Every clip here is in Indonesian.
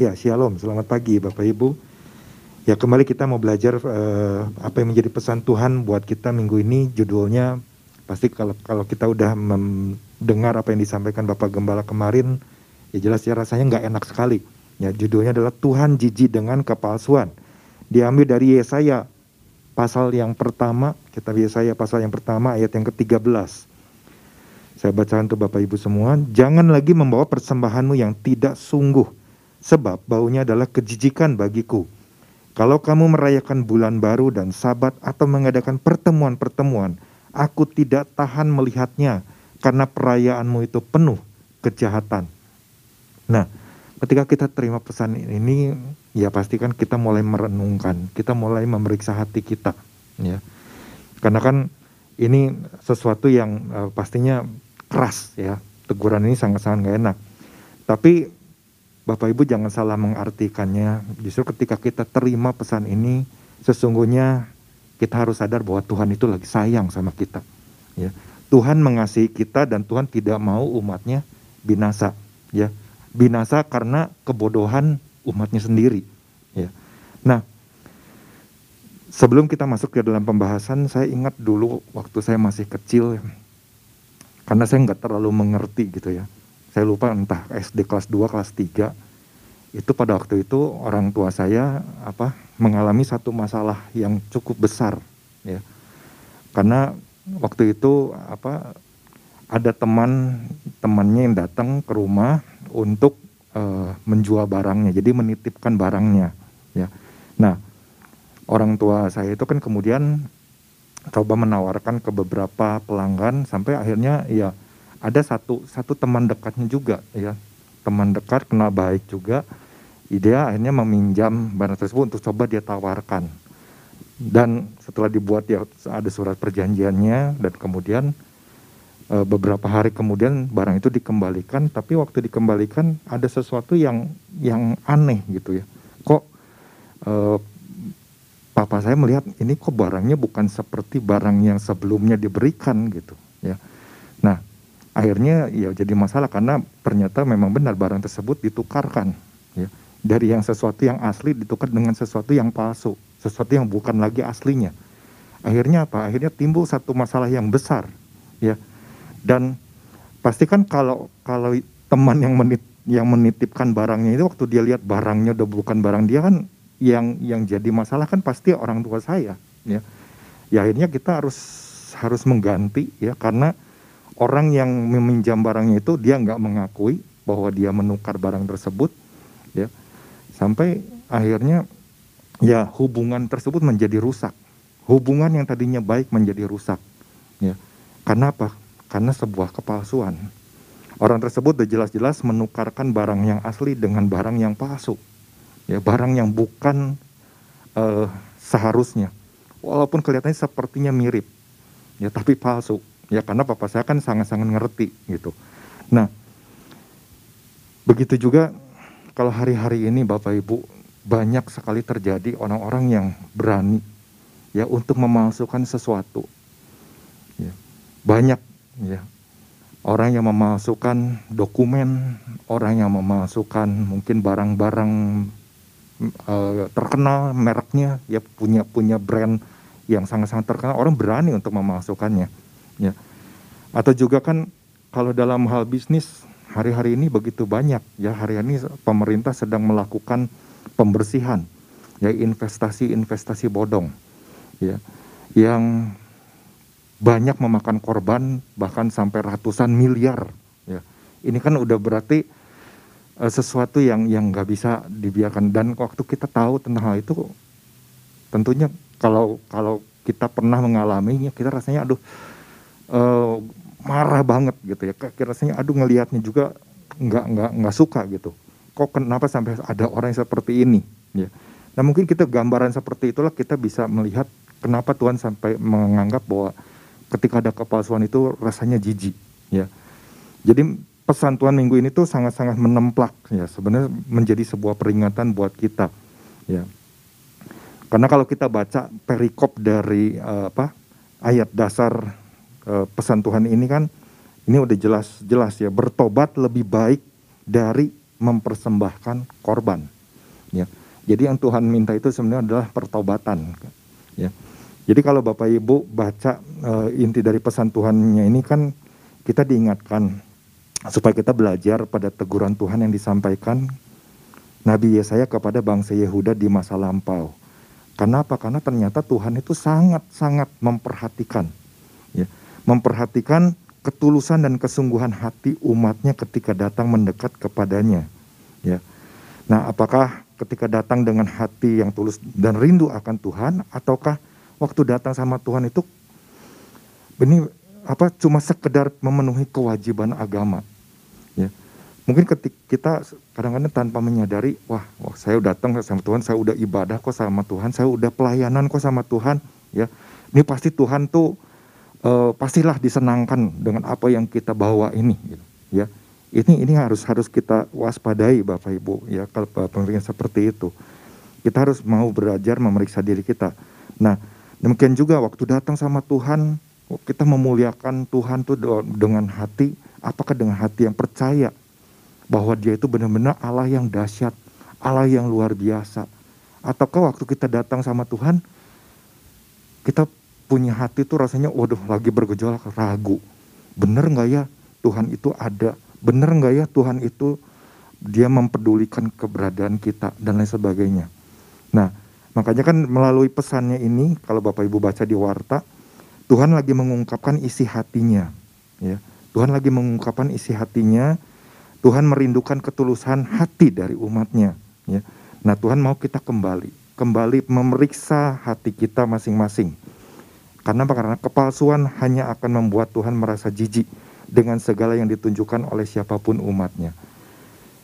Ya, shalom. Selamat pagi Bapak Ibu. Ya, kembali kita mau belajar uh, apa yang menjadi pesan Tuhan buat kita minggu ini. Judulnya pasti kalau kalau kita udah mendengar apa yang disampaikan Bapak Gembala kemarin, ya jelas ya rasanya nggak enak sekali. Ya, judulnya adalah Tuhan jijik dengan kepalsuan. Diambil dari Yesaya pasal yang pertama, kita Yesaya pasal yang pertama ayat yang ke-13. Saya bacakan untuk Bapak Ibu semua, jangan lagi membawa persembahanmu yang tidak sungguh sebab baunya adalah kejijikan bagiku. Kalau kamu merayakan bulan baru dan sabat atau mengadakan pertemuan-pertemuan, aku tidak tahan melihatnya karena perayaanmu itu penuh kejahatan. Nah, ketika kita terima pesan ini, ya pastikan kita mulai merenungkan, kita mulai memeriksa hati kita, ya. Karena kan ini sesuatu yang uh, pastinya keras, ya. Teguran ini sangat-sangat gak enak. Tapi Bapak Ibu jangan salah mengartikannya. Justru ketika kita terima pesan ini, sesungguhnya kita harus sadar bahwa Tuhan itu lagi sayang sama kita. Ya. Tuhan mengasihi kita dan Tuhan tidak mau umatnya binasa. Ya, binasa karena kebodohan umatnya sendiri. Ya. Nah, sebelum kita masuk ke dalam pembahasan, saya ingat dulu waktu saya masih kecil, karena saya nggak terlalu mengerti gitu ya saya lupa entah SD kelas 2 kelas 3 itu pada waktu itu orang tua saya apa mengalami satu masalah yang cukup besar ya. Karena waktu itu apa ada teman temannya yang datang ke rumah untuk uh, menjual barangnya jadi menitipkan barangnya ya. Nah orang tua saya itu kan kemudian coba menawarkan ke beberapa pelanggan sampai akhirnya ya ada satu satu teman dekatnya juga ya. Teman dekat kenal baik juga. Dia akhirnya meminjam barang tersebut untuk coba dia tawarkan. Dan setelah dibuat ya ada surat perjanjiannya dan kemudian e, beberapa hari kemudian barang itu dikembalikan. Tapi waktu dikembalikan ada sesuatu yang yang aneh gitu ya. Kok e, papa saya melihat ini kok barangnya bukan seperti barang yang sebelumnya diberikan gitu ya. Nah akhirnya ya jadi masalah karena ternyata memang benar barang tersebut ditukarkan ya. Dari yang sesuatu yang asli ditukar dengan sesuatu yang palsu sesuatu yang bukan lagi aslinya. Akhirnya apa? Akhirnya timbul satu masalah yang besar ya. Dan pastikan kalau kalau teman yang menit yang menitipkan barangnya itu waktu dia lihat barangnya udah bukan barang dia kan yang yang jadi masalah kan pasti orang tua saya ya. Ya akhirnya kita harus harus mengganti ya karena orang yang meminjam barangnya itu dia nggak mengakui bahwa dia menukar barang tersebut ya. Sampai akhirnya ya hubungan tersebut menjadi rusak. Hubungan yang tadinya baik menjadi rusak ya. Karena karena sebuah kepalsuan. Orang tersebut udah jelas-jelas menukarkan barang yang asli dengan barang yang palsu ya. Barang yang bukan uh, seharusnya. Walaupun kelihatannya sepertinya mirip ya tapi palsu ya karena papa saya kan sangat-sangat ngerti gitu. Nah, begitu juga kalau hari-hari ini Bapak Ibu banyak sekali terjadi orang-orang yang berani ya untuk memalsukan sesuatu. Ya, banyak ya orang yang memalsukan dokumen, orang yang memalsukan mungkin barang-barang uh, terkenal mereknya ya punya punya brand yang sangat-sangat terkenal orang berani untuk memalsukannya ya atau juga kan kalau dalam hal bisnis hari-hari ini begitu banyak ya. Hari ini pemerintah sedang melakukan pembersihan ya investasi-investasi bodong ya yang banyak memakan korban bahkan sampai ratusan miliar ya. Ini kan udah berarti uh, sesuatu yang yang nggak bisa dibiarkan. Dan waktu kita tahu tentang hal itu tentunya kalau kalau kita pernah mengalaminya kita rasanya aduh uh, marah banget gitu ya. Rasanya aduh ngelihatnya juga nggak nggak nggak suka gitu. Kok kenapa sampai ada orang yang seperti ini ya? Nah mungkin kita gambaran seperti itulah kita bisa melihat kenapa Tuhan sampai menganggap bahwa ketika ada kepalsuan itu rasanya jijik ya. Jadi pesan Tuhan minggu ini tuh sangat-sangat menemplak ya. Sebenarnya menjadi sebuah peringatan buat kita ya. Karena kalau kita baca perikop dari uh, apa ayat dasar pesan Tuhan ini kan ini udah jelas-jelas ya bertobat lebih baik dari mempersembahkan korban. Ya. Jadi yang Tuhan minta itu sebenarnya adalah pertobatan. Ya. Jadi kalau Bapak Ibu baca uh, inti dari pesan Tuhannya ini kan kita diingatkan supaya kita belajar pada teguran Tuhan yang disampaikan Nabi Yesaya kepada bangsa Yehuda di masa lampau. Kenapa? Karena ternyata Tuhan itu sangat-sangat memperhatikan, ya, memperhatikan ketulusan dan kesungguhan hati umatnya ketika datang mendekat kepadanya. Ya. Nah, apakah ketika datang dengan hati yang tulus dan rindu akan Tuhan, ataukah waktu datang sama Tuhan itu ini apa cuma sekedar memenuhi kewajiban agama? Ya. Mungkin ketika kita kadang-kadang tanpa menyadari, wah, wah saya datang sama Tuhan, saya udah ibadah kok sama Tuhan, saya udah pelayanan kok sama Tuhan, ya. Ini pasti Tuhan tuh uh, pastilah disenangkan dengan apa yang kita bawa ini, gitu, ya. Ini ini harus harus kita waspadai Bapak Ibu, ya kalau pengertian seperti itu. Kita harus mau belajar memeriksa diri kita. Nah, demikian juga waktu datang sama Tuhan, kita memuliakan Tuhan tuh dengan hati, apakah dengan hati yang percaya bahwa dia itu benar-benar Allah yang dahsyat, Allah yang luar biasa. Ataukah waktu kita datang sama Tuhan, kita punya hati itu rasanya, waduh lagi bergejolak, ragu. Bener nggak ya Tuhan itu ada? Bener nggak ya Tuhan itu dia mempedulikan keberadaan kita dan lain sebagainya. Nah, makanya kan melalui pesannya ini, kalau Bapak Ibu baca di warta, Tuhan lagi mengungkapkan isi hatinya. Ya, Tuhan lagi mengungkapkan isi hatinya Tuhan merindukan ketulusan hati dari umatnya. Ya. Nah Tuhan mau kita kembali, kembali memeriksa hati kita masing-masing. Karena? Karena kepalsuan hanya akan membuat Tuhan merasa jijik dengan segala yang ditunjukkan oleh siapa pun umatnya.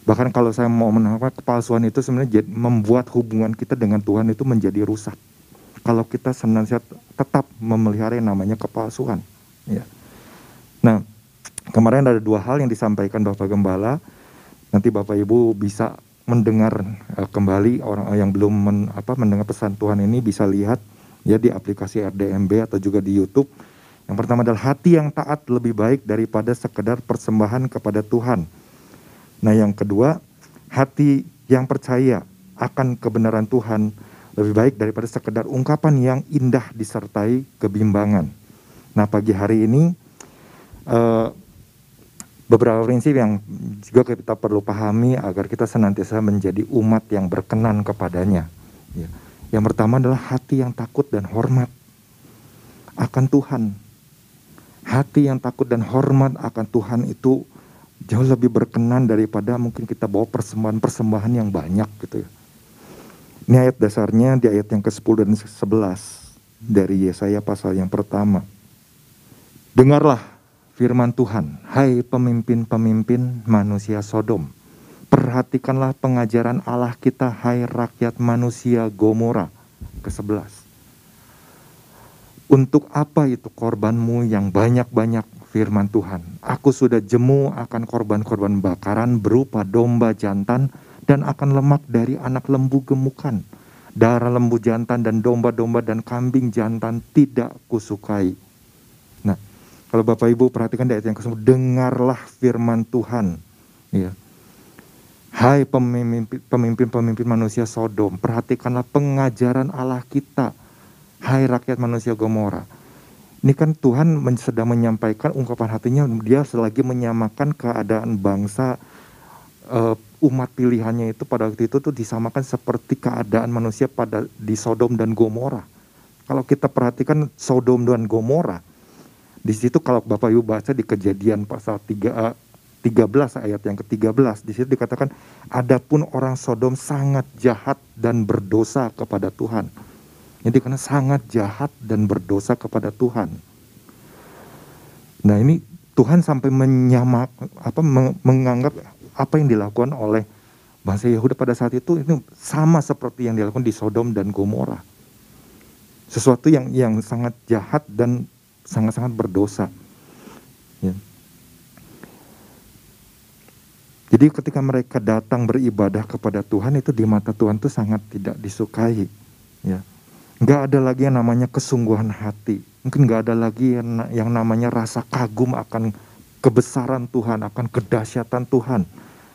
Bahkan kalau saya mau menangkap kepalsuan itu sebenarnya membuat hubungan kita dengan Tuhan itu menjadi rusak. Kalau kita senantiasa tetap memelihara yang namanya kepalsuan. Ya. Nah, Kemarin ada dua hal yang disampaikan Bapak Gembala. Nanti Bapak Ibu bisa mendengar uh, kembali orang yang belum men, apa, mendengar pesan Tuhan ini bisa lihat ya di aplikasi RDMB atau juga di YouTube. Yang pertama adalah hati yang taat lebih baik daripada sekedar persembahan kepada Tuhan. Nah, yang kedua, hati yang percaya akan kebenaran Tuhan lebih baik daripada sekedar ungkapan yang indah disertai kebimbangan. Nah, pagi hari ini uh, beberapa prinsip yang juga kita perlu pahami agar kita senantiasa menjadi umat yang berkenan kepadanya. Ya. Yang pertama adalah hati yang takut dan hormat akan Tuhan. Hati yang takut dan hormat akan Tuhan itu jauh lebih berkenan daripada mungkin kita bawa persembahan-persembahan yang banyak gitu ya. Ini ayat dasarnya di ayat yang ke-10 dan 11 dari Yesaya pasal yang pertama. Dengarlah firman Tuhan, "Hai pemimpin-pemimpin manusia Sodom, perhatikanlah pengajaran Allah kita, hai rakyat manusia Gomora." Ke-11. Untuk apa itu korbanmu yang banyak-banyak firman Tuhan? Aku sudah jemu akan korban-korban bakaran berupa domba jantan dan akan lemak dari anak lembu gemukan. Darah lembu jantan dan domba-domba dan kambing jantan tidak kusukai kalau Bapak Ibu perhatikan ayat yang ke dengarlah firman Tuhan. Ya. Hai pemimpin-pemimpin manusia Sodom, perhatikanlah pengajaran Allah kita. Hai rakyat manusia Gomora. Ini kan Tuhan sedang menyampaikan ungkapan hatinya, dia selagi menyamakan keadaan bangsa uh, umat pilihannya itu pada waktu itu tuh disamakan seperti keadaan manusia pada di Sodom dan Gomora. Kalau kita perhatikan Sodom dan Gomora, di situ kalau Bapak Ibu baca di kejadian pasal 3, 13 ayat yang ke-13 di situ dikatakan adapun orang Sodom sangat jahat dan berdosa kepada Tuhan. Jadi karena sangat jahat dan berdosa kepada Tuhan. Nah, ini Tuhan sampai menyamak apa menganggap apa yang dilakukan oleh bangsa Yehuda pada saat itu itu sama seperti yang dilakukan di Sodom dan Gomora. Sesuatu yang yang sangat jahat dan sangat-sangat berdosa. Jadi ketika mereka datang beribadah kepada Tuhan itu di mata Tuhan itu sangat tidak disukai. Ya. Nggak ada lagi yang namanya kesungguhan hati. Mungkin nggak ada lagi yang, yang namanya rasa kagum akan kebesaran Tuhan, akan kedahsyatan Tuhan.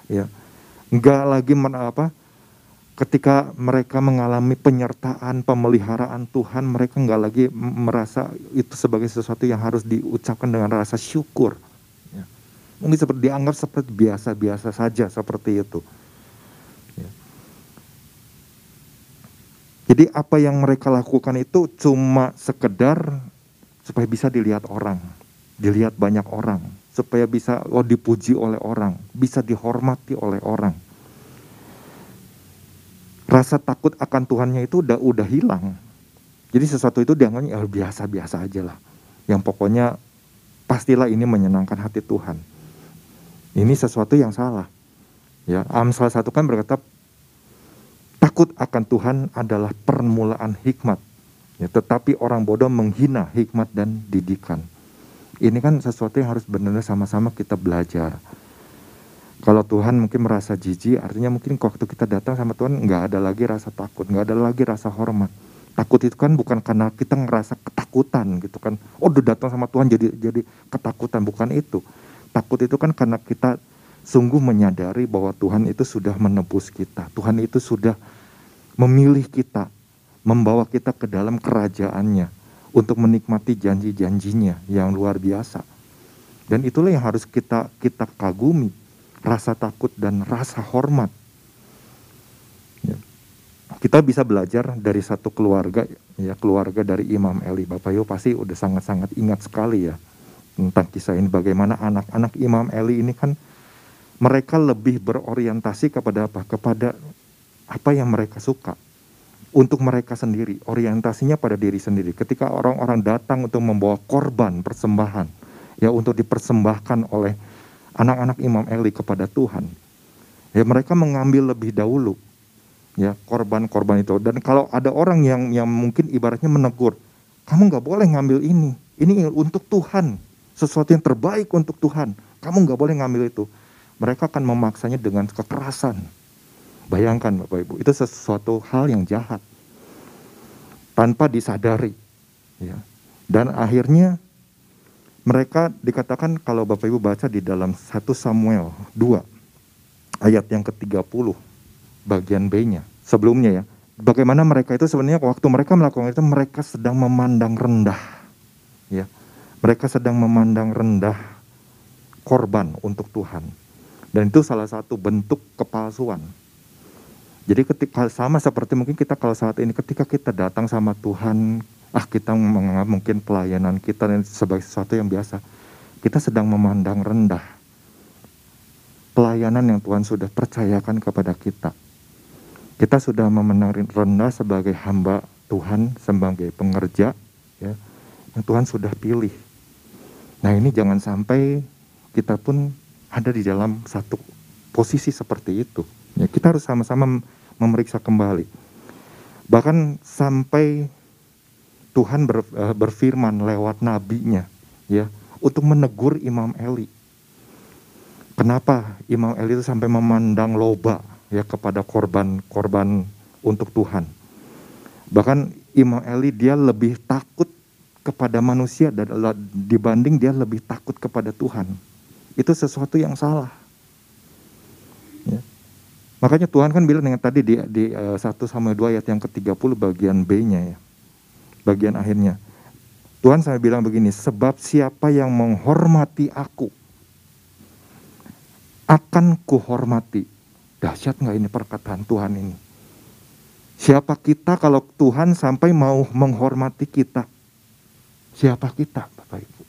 Ya. Nggak lagi men, apa, ketika mereka mengalami penyertaan, pemeliharaan Tuhan, mereka nggak lagi merasa itu sebagai sesuatu yang harus diucapkan dengan rasa syukur. Mungkin seperti dianggap seperti biasa-biasa saja seperti itu. Ya. Jadi apa yang mereka lakukan itu cuma sekedar supaya bisa dilihat orang, dilihat banyak orang, supaya bisa oh dipuji oleh orang, bisa dihormati oleh orang rasa takut akan Tuhannya itu udah udah hilang. Jadi sesuatu itu dianggapnya ya biasa-biasa aja lah. Yang pokoknya pastilah ini menyenangkan hati Tuhan. Ini sesuatu yang salah. Ya, Amsal satu kan berkata takut akan Tuhan adalah permulaan hikmat. Ya, tetapi orang bodoh menghina hikmat dan didikan. Ini kan sesuatu yang harus benar-benar sama-sama kita belajar. Kalau Tuhan mungkin merasa jijik, artinya mungkin waktu kita datang sama Tuhan nggak ada lagi rasa takut, nggak ada lagi rasa hormat. Takut itu kan bukan karena kita ngerasa ketakutan gitu kan. Oh udah datang sama Tuhan jadi jadi ketakutan, bukan itu. Takut itu kan karena kita sungguh menyadari bahwa Tuhan itu sudah menebus kita. Tuhan itu sudah memilih kita, membawa kita ke dalam kerajaannya untuk menikmati janji-janjinya yang luar biasa. Dan itulah yang harus kita kita kagumi rasa takut dan rasa hormat. Ya. Kita bisa belajar dari satu keluarga, ya keluarga dari Imam Eli. Bapak Ibu pasti udah sangat-sangat ingat sekali ya tentang kisah ini. Bagaimana anak-anak Imam Eli ini kan mereka lebih berorientasi kepada apa? Kepada apa yang mereka suka untuk mereka sendiri, orientasinya pada diri sendiri. Ketika orang-orang datang untuk membawa korban persembahan, ya untuk dipersembahkan oleh anak-anak Imam Eli kepada Tuhan, ya mereka mengambil lebih dahulu ya korban-korban itu. Dan kalau ada orang yang yang mungkin ibaratnya menegur, kamu nggak boleh ngambil ini, ini untuk Tuhan, sesuatu yang terbaik untuk Tuhan. Kamu nggak boleh ngambil itu. Mereka akan memaksanya dengan kekerasan. Bayangkan Bapak Ibu, itu sesuatu hal yang jahat tanpa disadari. Ya. Dan akhirnya mereka dikatakan kalau Bapak Ibu baca di dalam 1 Samuel 2 ayat yang ke-30 bagian B-nya. Sebelumnya ya, bagaimana mereka itu sebenarnya waktu mereka melakukan itu mereka sedang memandang rendah. Ya. Mereka sedang memandang rendah korban untuk Tuhan. Dan itu salah satu bentuk kepalsuan. Jadi ketika sama seperti mungkin kita kalau saat ini ketika kita datang sama Tuhan, ah kita menganggap mungkin pelayanan kita sebagai sesuatu yang biasa. Kita sedang memandang rendah pelayanan yang Tuhan sudah percayakan kepada kita. Kita sudah memandang rendah sebagai hamba Tuhan, sebagai pengerja, ya, yang Tuhan sudah pilih. Nah ini jangan sampai kita pun ada di dalam satu posisi seperti itu. Ya, kita harus sama-sama memeriksa kembali. Bahkan sampai Tuhan ber, uh, berfirman lewat nabinya ya untuk menegur Imam Eli. Kenapa Imam Eli itu sampai memandang loba ya kepada korban-korban untuk Tuhan. Bahkan Imam Eli dia lebih takut kepada manusia dan dibanding dia lebih takut kepada Tuhan. Itu sesuatu yang salah. Ya. Makanya Tuhan kan bilang dengan tadi di, di uh, 1 Samuel 2 ayat yang ke-30 bagian B-nya ya bagian akhirnya. Tuhan saya bilang begini, sebab siapa yang menghormati aku, akan kuhormati. Dahsyat nggak ini perkataan Tuhan ini? Siapa kita kalau Tuhan sampai mau menghormati kita? Siapa kita, Bapak Ibu?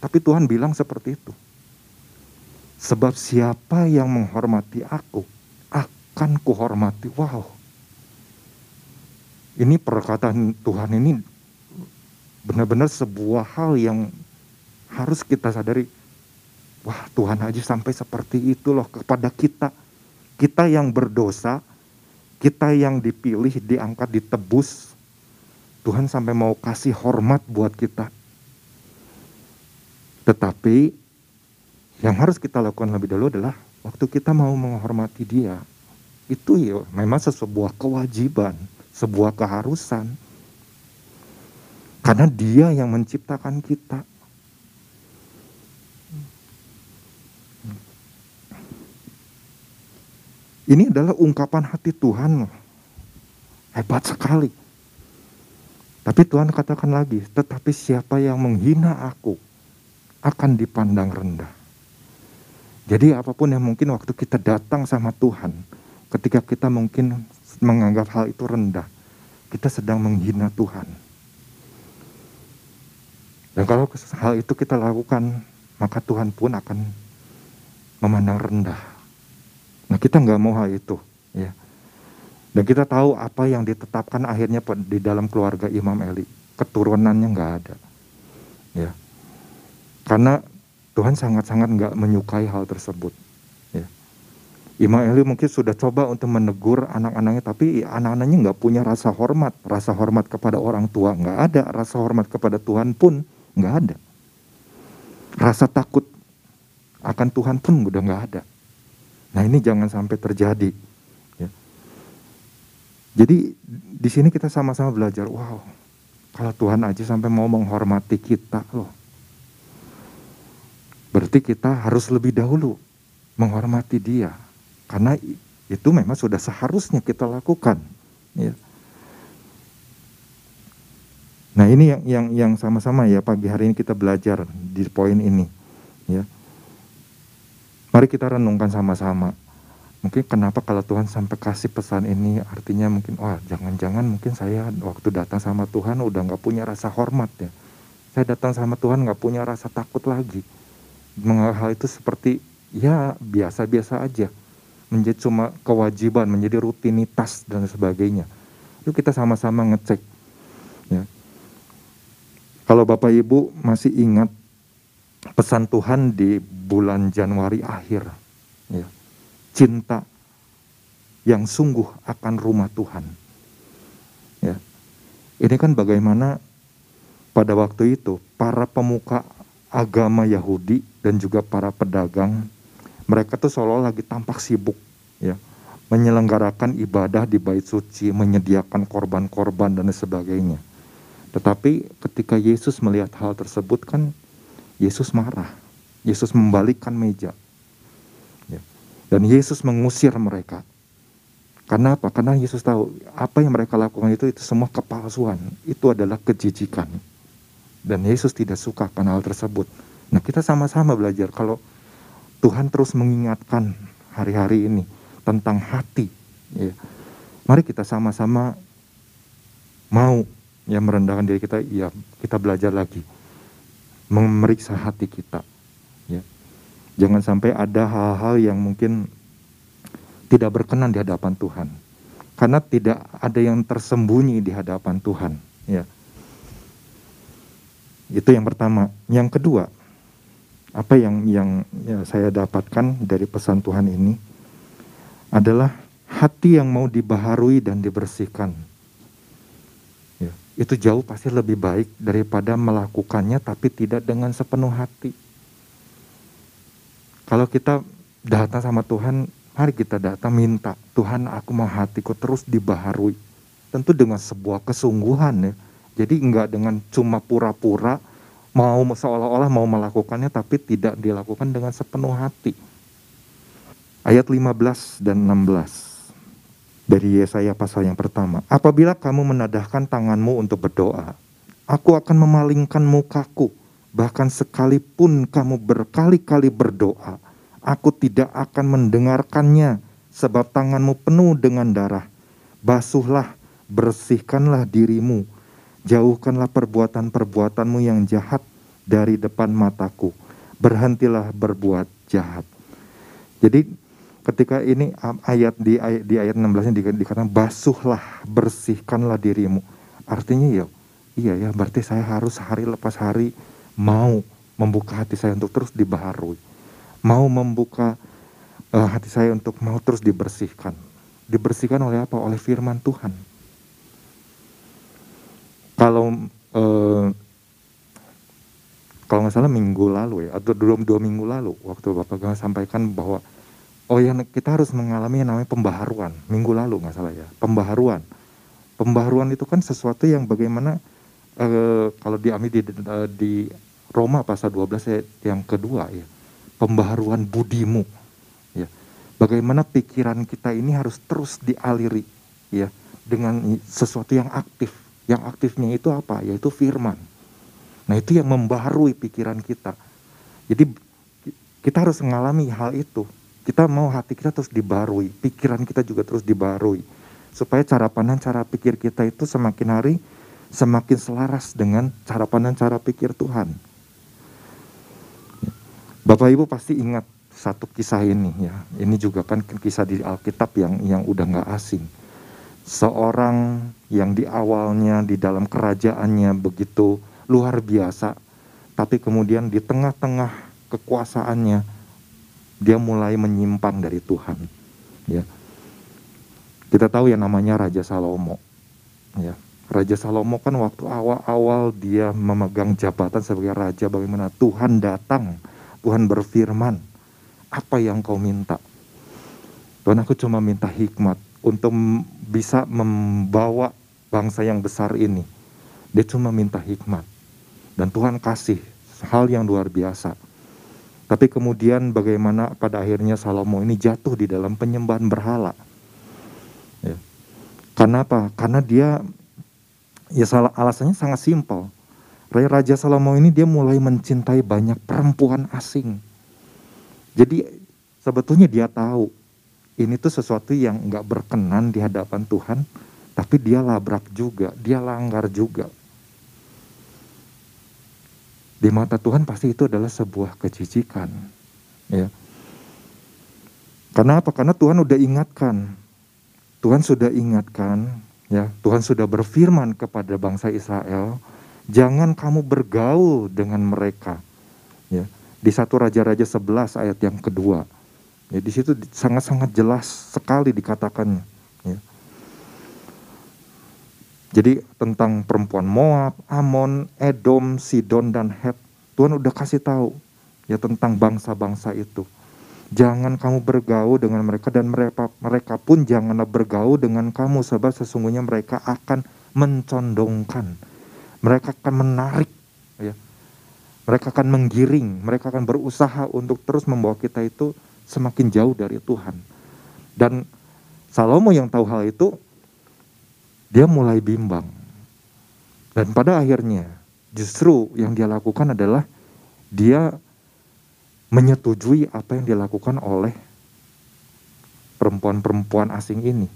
Tapi Tuhan bilang seperti itu. Sebab siapa yang menghormati aku, akan kuhormati. Wow, ini perkataan Tuhan ini benar-benar sebuah hal yang harus kita sadari. Wah Tuhan aja sampai seperti itu loh kepada kita. Kita yang berdosa, kita yang dipilih, diangkat, ditebus. Tuhan sampai mau kasih hormat buat kita. Tetapi yang harus kita lakukan lebih dahulu adalah waktu kita mau menghormati dia. Itu ya memang sebuah kewajiban sebuah keharusan. Karena dia yang menciptakan kita. Ini adalah ungkapan hati Tuhan. Hebat sekali. Tapi Tuhan katakan lagi, tetapi siapa yang menghina aku akan dipandang rendah. Jadi apa pun yang mungkin waktu kita datang sama Tuhan, ketika kita mungkin menganggap hal itu rendah, kita sedang menghina Tuhan. Dan kalau hal itu kita lakukan, maka Tuhan pun akan memandang rendah. Nah kita nggak mau hal itu, ya. Dan kita tahu apa yang ditetapkan akhirnya di dalam keluarga Imam Eli, keturunannya nggak ada, ya. Karena Tuhan sangat-sangat nggak menyukai hal tersebut. Ya. Imam Eli mungkin sudah coba untuk menegur anak-anaknya, tapi anak-anaknya nggak punya rasa hormat, rasa hormat kepada orang tua nggak ada, rasa hormat kepada Tuhan pun nggak ada. Rasa takut akan Tuhan pun udah nggak ada. Nah ini jangan sampai terjadi. Jadi di sini kita sama-sama belajar, wow, kalau Tuhan aja sampai mau menghormati kita loh Berarti kita harus lebih dahulu menghormati dia. Karena itu memang sudah seharusnya kita lakukan. Ya. Nah ini yang yang yang sama-sama ya pagi hari ini kita belajar di poin ini. Ya. Mari kita renungkan sama-sama. Mungkin kenapa kalau Tuhan sampai kasih pesan ini artinya mungkin wah jangan-jangan mungkin saya waktu datang sama Tuhan udah nggak punya rasa hormat ya. Saya datang sama Tuhan nggak punya rasa takut lagi. Hal itu seperti ya biasa-biasa aja. Menjadi cuma kewajiban menjadi rutinitas dan sebagainya. Itu kita sama-sama ngecek ya. Kalau bapak ibu masih ingat pesan Tuhan di bulan Januari akhir ya cinta yang sungguh akan rumah Tuhan ya ini kan bagaimana pada waktu itu para pemuka agama Yahudi dan juga para pedagang mereka tuh seolah lagi tampak sibuk ya menyelenggarakan ibadah di bait suci, menyediakan korban-korban dan sebagainya. Tetapi ketika Yesus melihat hal tersebut kan Yesus marah. Yesus membalikkan meja. Dan Yesus mengusir mereka. Karena apa? Karena Yesus tahu apa yang mereka lakukan itu itu semua kepalsuan. Itu adalah kejijikan. Dan Yesus tidak suka karena hal tersebut. Nah kita sama-sama belajar kalau Tuhan terus mengingatkan hari-hari ini tentang hati. Ya. Mari kita sama-sama mau ya merendahkan diri kita, ya kita belajar lagi memeriksa hati kita. Ya. Jangan sampai ada hal-hal yang mungkin tidak berkenan di hadapan Tuhan. Karena tidak ada yang tersembunyi di hadapan Tuhan. Ya. Itu yang pertama. Yang kedua, apa yang yang ya, saya dapatkan dari pesan Tuhan ini adalah hati yang mau dibaharui dan dibersihkan. Ya, itu jauh pasti lebih baik daripada melakukannya tapi tidak dengan sepenuh hati. Kalau kita datang sama Tuhan, mari kita datang minta, Tuhan aku mau hatiku terus dibaharui. Tentu dengan sebuah kesungguhan ya jadi enggak dengan cuma pura-pura mau seolah-olah mau melakukannya tapi tidak dilakukan dengan sepenuh hati. Ayat 15 dan 16 dari Yesaya pasal yang pertama. Apabila kamu menadahkan tanganmu untuk berdoa, aku akan memalingkan mukaku. Bahkan sekalipun kamu berkali-kali berdoa, aku tidak akan mendengarkannya sebab tanganmu penuh dengan darah. Basuhlah, bersihkanlah dirimu Jauhkanlah perbuatan-perbuatanmu yang jahat dari depan mataku. Berhentilah berbuat jahat. Jadi ketika ini ayat di ayat, di ayat 16 nya dikatakan basuhlah, bersihkanlah dirimu. Artinya ya, iya ya, berarti saya harus hari lepas hari mau membuka hati saya untuk terus dibaharui. Mau membuka uh, hati saya untuk mau terus dibersihkan. Dibersihkan oleh apa? Oleh firman Tuhan kalau eh, kalau nggak salah minggu lalu ya atau dua, dua minggu lalu waktu bapak Gama sampaikan bahwa oh ya kita harus mengalami yang namanya pembaharuan minggu lalu nggak salah ya pembaharuan pembaharuan itu kan sesuatu yang bagaimana eh, kalau diambil di, di Roma pasal 12 yang kedua ya pembaharuan budimu ya Bagaimana pikiran kita ini harus terus dialiri ya dengan sesuatu yang aktif. Yang aktifnya itu apa? Yaitu firman. Nah, itu yang membaharui pikiran kita. Jadi kita harus mengalami hal itu. Kita mau hati kita terus dibarui, pikiran kita juga terus dibarui. Supaya cara pandang, cara pikir kita itu semakin hari semakin selaras dengan cara pandang, cara pikir Tuhan. Bapak Ibu pasti ingat satu kisah ini ya. Ini juga kan kisah di Alkitab yang yang udah nggak asing. Seorang yang di awalnya di dalam kerajaannya begitu luar biasa, tapi kemudian di tengah-tengah kekuasaannya dia mulai menyimpang dari Tuhan. Ya. Kita tahu yang namanya Raja Salomo. Ya. Raja Salomo kan waktu awal-awal dia memegang jabatan sebagai raja bagaimana Tuhan datang, Tuhan berfirman, apa yang kau minta? Tuhan aku cuma minta hikmat untuk bisa membawa bangsa yang besar ini. Dia cuma minta hikmat. Dan Tuhan kasih hal yang luar biasa. Tapi kemudian bagaimana pada akhirnya Salomo ini jatuh di dalam penyembahan berhala. Ya. Karena? Karena dia ya salah alasannya sangat simpel. Raja Salomo ini dia mulai mencintai banyak perempuan asing. Jadi sebetulnya dia tahu ini tuh sesuatu yang nggak berkenan di hadapan Tuhan, tapi dia labrak juga, dia langgar juga di mata Tuhan pasti itu adalah sebuah kejijikan. Ya. Karena apa? Karena Tuhan sudah ingatkan. Tuhan sudah ingatkan, ya. Tuhan sudah berfirman kepada bangsa Israel, jangan kamu bergaul dengan mereka. Ya. Di satu Raja-Raja 11 ayat yang kedua. Ya, di situ sangat-sangat jelas sekali dikatakannya. Ya. Jadi tentang perempuan Moab, Amon, Edom, Sidon dan Het. Tuhan udah kasih tahu ya tentang bangsa-bangsa itu. Jangan kamu bergaul dengan mereka dan mereka mereka pun janganlah bergaul dengan kamu sebab sesungguhnya mereka akan mencondongkan. Mereka akan menarik ya. Mereka akan menggiring, mereka akan berusaha untuk terus membawa kita itu semakin jauh dari Tuhan. Dan Salomo yang tahu hal itu dia mulai bimbang. Dan pada akhirnya justru yang dia lakukan adalah dia menyetujui apa yang dilakukan oleh perempuan-perempuan asing ini.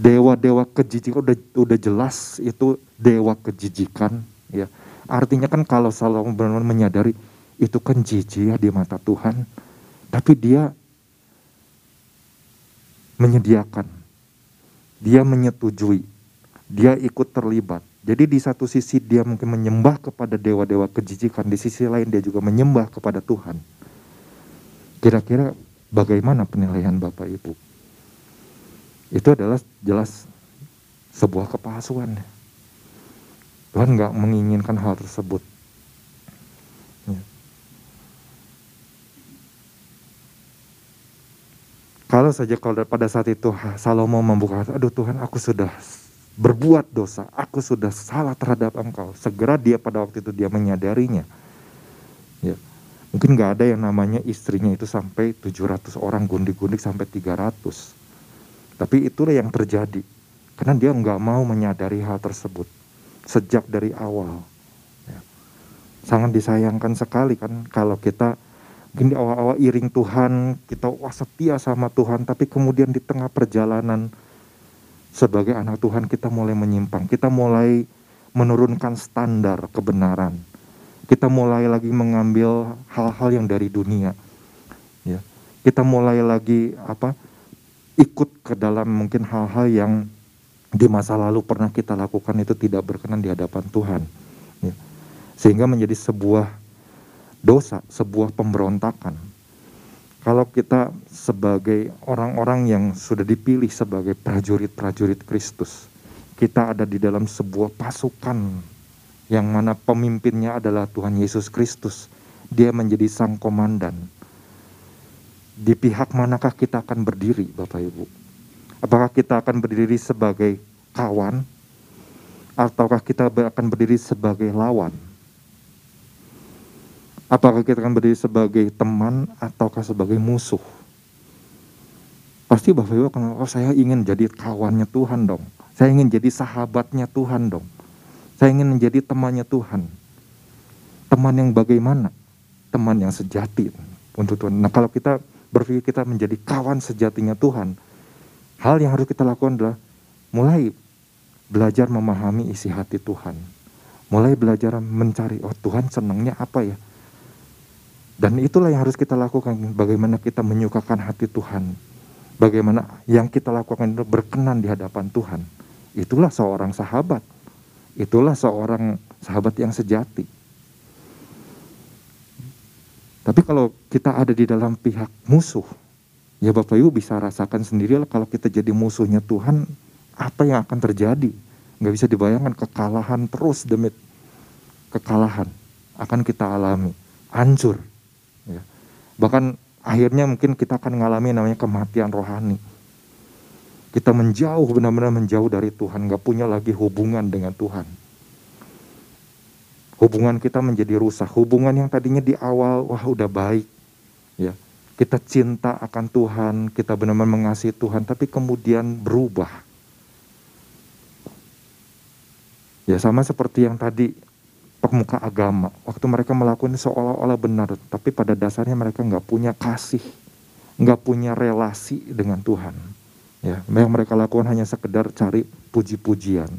Dewa-dewa kejijikan udah udah jelas itu dewa kejijikan ya. Artinya kan kalau Salomo benar-benar menyadari itu kan jijik ya di mata Tuhan, tapi dia menyediakan, dia menyetujui dia ikut terlibat. Jadi di satu sisi dia mungkin menyembah kepada dewa-dewa kejijikan, di sisi lain dia juga menyembah kepada Tuhan. Kira-kira bagaimana penilaian Bapak Ibu? Itu adalah jelas sebuah kepalsuan. Tuhan nggak menginginkan hal tersebut. Ya. Kalau saja kalau pada saat itu Salomo membuka, aduh Tuhan aku sudah berbuat dosa, aku sudah salah terhadap engkau. Segera dia pada waktu itu dia menyadarinya. Ya. Mungkin nggak ada yang namanya istrinya itu sampai 700 orang gundik-gundik sampai 300. Tapi itulah yang terjadi. Karena dia nggak mau menyadari hal tersebut sejak dari awal. Ya. Sangat disayangkan sekali kan kalau kita mungkin awal-awal iring Tuhan, kita wah setia sama Tuhan, tapi kemudian di tengah perjalanan sebagai anak Tuhan kita mulai menyimpang, kita mulai menurunkan standar kebenaran. Kita mulai lagi mengambil hal-hal yang dari dunia. Ya. Kita mulai lagi apa? Ikut ke dalam mungkin hal-hal yang di masa lalu pernah kita lakukan itu tidak berkenan di hadapan Tuhan. Ya. Sehingga menjadi sebuah dosa, sebuah pemberontakan kalau kita sebagai orang-orang yang sudah dipilih sebagai prajurit-prajurit Kristus, kita ada di dalam sebuah pasukan yang mana pemimpinnya adalah Tuhan Yesus Kristus. Dia menjadi sang komandan. Di pihak manakah kita akan berdiri, Bapak Ibu? Apakah kita akan berdiri sebagai kawan, ataukah kita akan berdiri sebagai lawan? Apakah kita akan berdiri sebagai teman ataukah sebagai musuh? Pasti Bapak Ibu akan, oh saya ingin jadi kawannya Tuhan dong. Saya ingin jadi sahabatnya Tuhan dong. Saya ingin menjadi temannya Tuhan. Teman yang bagaimana? Teman yang sejati untuk Tuhan. Nah kalau kita berpikir kita menjadi kawan sejatinya Tuhan, hal yang harus kita lakukan adalah mulai belajar memahami isi hati Tuhan. Mulai belajar mencari, oh Tuhan senangnya apa ya? Dan itulah yang harus kita lakukan, bagaimana kita menyukakan hati Tuhan. Bagaimana yang kita lakukan itu berkenan di hadapan Tuhan. Itulah seorang sahabat. Itulah seorang sahabat yang sejati. Tapi kalau kita ada di dalam pihak musuh, ya Bapak Ibu bisa rasakan sendiri kalau kita jadi musuhnya Tuhan, apa yang akan terjadi? Nggak bisa dibayangkan kekalahan terus demi kekalahan akan kita alami, hancur. Ya. Bahkan akhirnya mungkin kita akan mengalami namanya kematian rohani kita menjauh benar-benar menjauh dari Tuhan, nggak punya lagi hubungan dengan Tuhan. Hubungan kita menjadi rusak. Hubungan yang tadinya di awal wah udah baik, ya kita cinta akan Tuhan, kita benar-benar mengasihi Tuhan, tapi kemudian berubah. Ya sama seperti yang tadi pemuka agama, waktu mereka melakukan seolah-olah benar, tapi pada dasarnya mereka nggak punya kasih, nggak punya relasi dengan Tuhan. Ya, yang mereka lakukan hanya sekedar cari puji-pujian.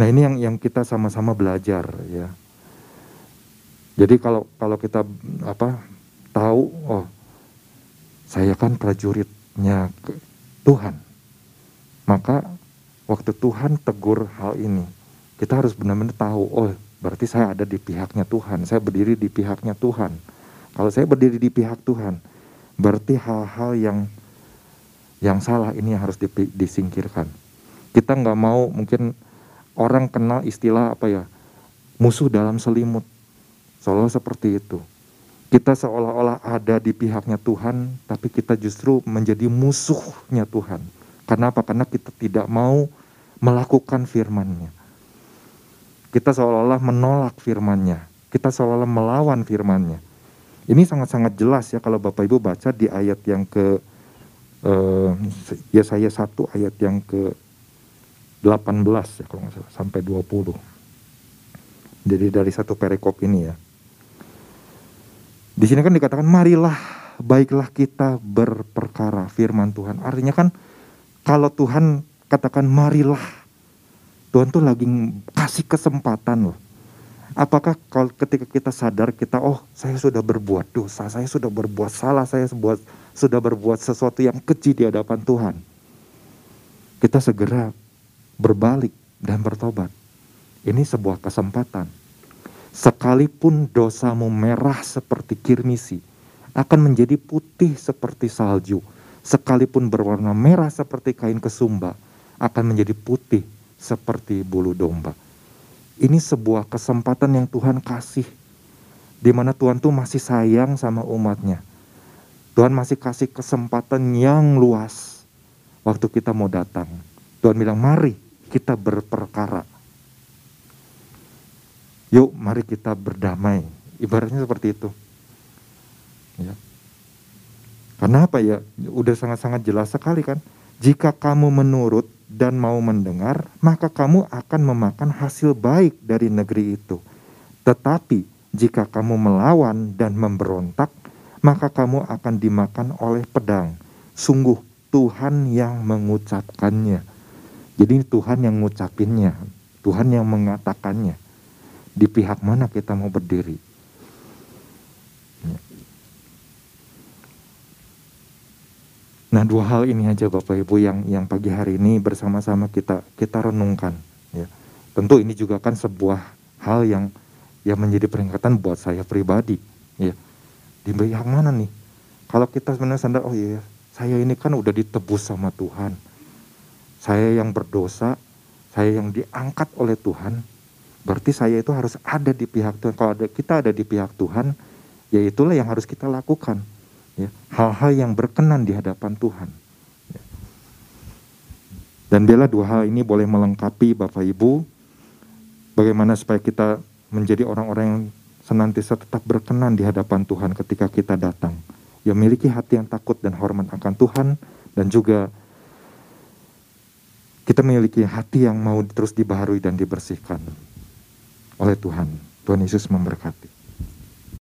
Nah, ini yang yang kita sama-sama belajar ya. Jadi kalau kalau kita apa tahu oh saya kan prajuritnya Tuhan. Maka waktu Tuhan tegur hal ini, kita harus benar-benar tahu, oh berarti saya ada di pihaknya Tuhan, saya berdiri di pihaknya Tuhan. Kalau saya berdiri di pihak Tuhan, Berarti hal-hal yang yang salah ini harus disingkirkan. Kita nggak mau mungkin orang kenal istilah apa ya musuh dalam selimut, seolah seperti itu. Kita seolah-olah ada di pihaknya Tuhan, tapi kita justru menjadi musuhnya Tuhan. Karena apa? Karena kita tidak mau melakukan firman-Nya. Kita seolah-olah menolak firman-Nya. Kita seolah-olah melawan firman-Nya. Ini sangat-sangat jelas ya kalau Bapak Ibu baca di ayat yang ke uh, ya saya satu ayat yang ke 18 ya kalau nggak salah sampai 20. Jadi dari satu perikop ini ya. Di sini kan dikatakan marilah baiklah kita berperkara firman Tuhan. Artinya kan kalau Tuhan katakan marilah Tuhan tuh lagi kasih kesempatan loh Apakah kalau ketika kita sadar kita oh saya sudah berbuat dosa, saya sudah berbuat salah, saya sudah berbuat sesuatu yang kecil di hadapan Tuhan. Kita segera berbalik dan bertobat. Ini sebuah kesempatan. Sekalipun dosamu merah seperti kirmisi, akan menjadi putih seperti salju. Sekalipun berwarna merah seperti kain kesumba, akan menjadi putih seperti bulu domba. Ini sebuah kesempatan yang Tuhan kasih. Di mana Tuhan tuh masih sayang sama umatnya. Tuhan masih kasih kesempatan yang luas waktu kita mau datang. Tuhan bilang, mari kita berperkara. Yuk, mari kita berdamai. Ibaratnya seperti itu. Ya. Karena apa ya? Udah sangat-sangat jelas sekali kan. Jika kamu menurut dan mau mendengar, maka kamu akan memakan hasil baik dari negeri itu. Tetapi jika kamu melawan dan memberontak, maka kamu akan dimakan oleh pedang. Sungguh Tuhan yang mengucapkannya. Jadi Tuhan yang ngucapinnya, Tuhan yang mengatakannya. Di pihak mana kita mau berdiri? Nah dua hal ini aja Bapak Ibu yang yang pagi hari ini bersama-sama kita kita renungkan. Ya. Tentu ini juga kan sebuah hal yang yang menjadi peringatan buat saya pribadi. Ya. Di yang mana nih? Kalau kita sebenarnya sadar, oh iya, saya ini kan udah ditebus sama Tuhan. Saya yang berdosa, saya yang diangkat oleh Tuhan. Berarti saya itu harus ada di pihak Tuhan. Kalau ada, kita ada di pihak Tuhan, ya itulah yang harus kita lakukan ya, hal-hal yang berkenan di hadapan Tuhan. Ya. Dan bila dua hal ini boleh melengkapi Bapak Ibu, bagaimana supaya kita menjadi orang-orang yang senantiasa tetap berkenan di hadapan Tuhan ketika kita datang. yang memiliki hati yang takut dan hormat akan Tuhan dan juga kita memiliki hati yang mau terus dibaharui dan dibersihkan oleh Tuhan. Tuhan Yesus memberkati.